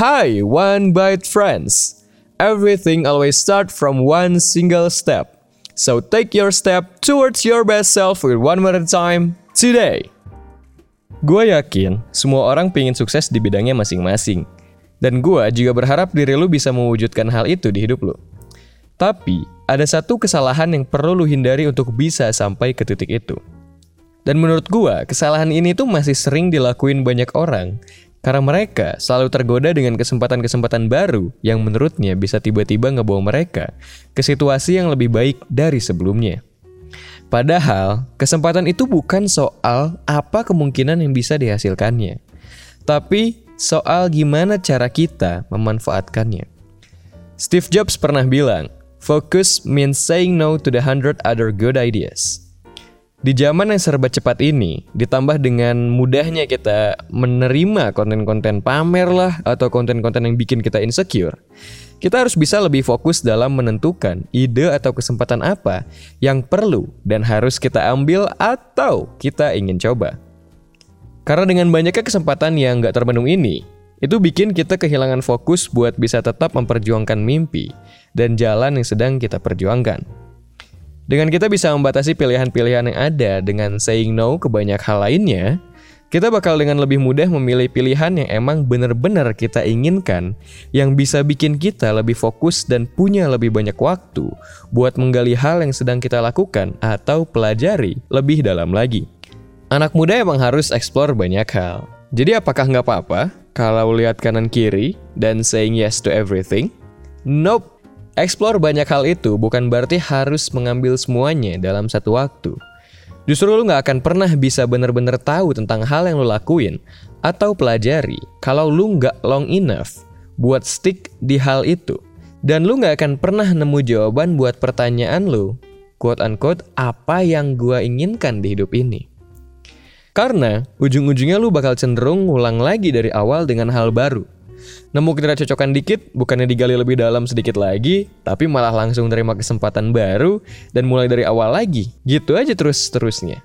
Hi, One Bite friends. Everything always start from one single step. So take your step towards your best self with one more time today. Gue yakin semua orang pengen sukses di bidangnya masing-masing. Dan gue juga berharap diri lu bisa mewujudkan hal itu di hidup lu. Tapi, ada satu kesalahan yang perlu lu hindari untuk bisa sampai ke titik itu. Dan menurut gua, kesalahan ini tuh masih sering dilakuin banyak orang karena mereka selalu tergoda dengan kesempatan-kesempatan baru yang menurutnya bisa tiba-tiba ngebawa mereka ke situasi yang lebih baik dari sebelumnya. Padahal, kesempatan itu bukan soal apa kemungkinan yang bisa dihasilkannya, tapi soal gimana cara kita memanfaatkannya. Steve Jobs pernah bilang, "Focus means saying no to the hundred other good ideas." Di zaman yang serba cepat ini, ditambah dengan mudahnya kita menerima konten-konten pamer lah atau konten-konten yang bikin kita insecure, kita harus bisa lebih fokus dalam menentukan ide atau kesempatan apa yang perlu dan harus kita ambil atau kita ingin coba. Karena dengan banyaknya kesempatan yang nggak terpenuhi ini, itu bikin kita kehilangan fokus buat bisa tetap memperjuangkan mimpi dan jalan yang sedang kita perjuangkan. Dengan kita bisa membatasi pilihan-pilihan yang ada dengan saying no ke banyak hal lainnya, kita bakal dengan lebih mudah memilih pilihan yang emang benar-benar kita inginkan, yang bisa bikin kita lebih fokus dan punya lebih banyak waktu buat menggali hal yang sedang kita lakukan atau pelajari lebih dalam lagi. Anak muda emang harus explore banyak hal. Jadi apakah nggak apa-apa kalau lihat kanan kiri dan saying yes to everything? Nope. Explore banyak hal itu bukan berarti harus mengambil semuanya dalam satu waktu. Justru lu gak akan pernah bisa bener-bener tahu tentang hal yang lu lakuin atau pelajari kalau lu gak long enough buat stick di hal itu. Dan lu gak akan pernah nemu jawaban buat pertanyaan lu, quote unquote, apa yang gua inginkan di hidup ini. Karena ujung-ujungnya lu bakal cenderung ngulang lagi dari awal dengan hal baru Nemu ketidakcocokan dikit, bukannya digali lebih dalam sedikit lagi, tapi malah langsung terima kesempatan baru dan mulai dari awal lagi. Gitu aja terus-terusnya.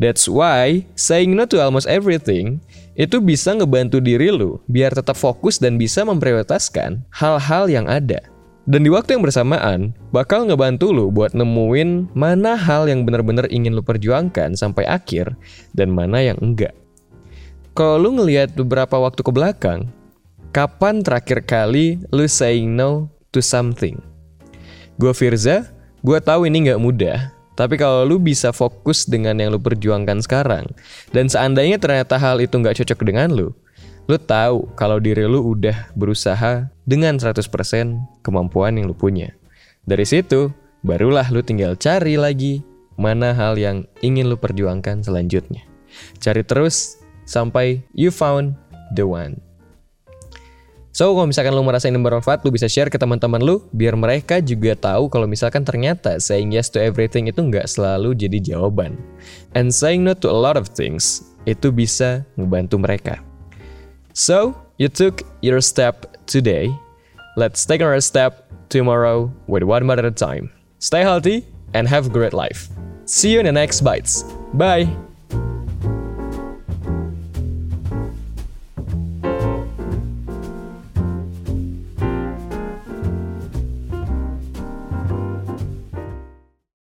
That's why saying no to almost everything itu bisa ngebantu diri lu biar tetap fokus dan bisa memprioritaskan hal-hal yang ada. Dan di waktu yang bersamaan, bakal ngebantu lu buat nemuin mana hal yang benar-benar ingin lu perjuangkan sampai akhir dan mana yang enggak. Kalau lu ngelihat beberapa waktu ke belakang, Kapan terakhir kali lu saying no to something? Gue Firza, gue tahu ini nggak mudah, tapi kalau lu bisa fokus dengan yang lu perjuangkan sekarang, dan seandainya ternyata hal itu nggak cocok dengan lu, lu tahu kalau diri lu udah berusaha dengan 100% kemampuan yang lu punya. Dari situ, barulah lu tinggal cari lagi mana hal yang ingin lu perjuangkan selanjutnya. Cari terus sampai you found the one. So, kalau misalkan lu merasa ini bermanfaat, lu bisa share ke teman-teman lu biar mereka juga tahu kalau misalkan ternyata saying yes to everything itu nggak selalu jadi jawaban. And saying no to a lot of things itu bisa ngebantu mereka. So, you took your step today. Let's take our step tomorrow with one minute at a time. Stay healthy and have a great life. See you in the next bites. Bye.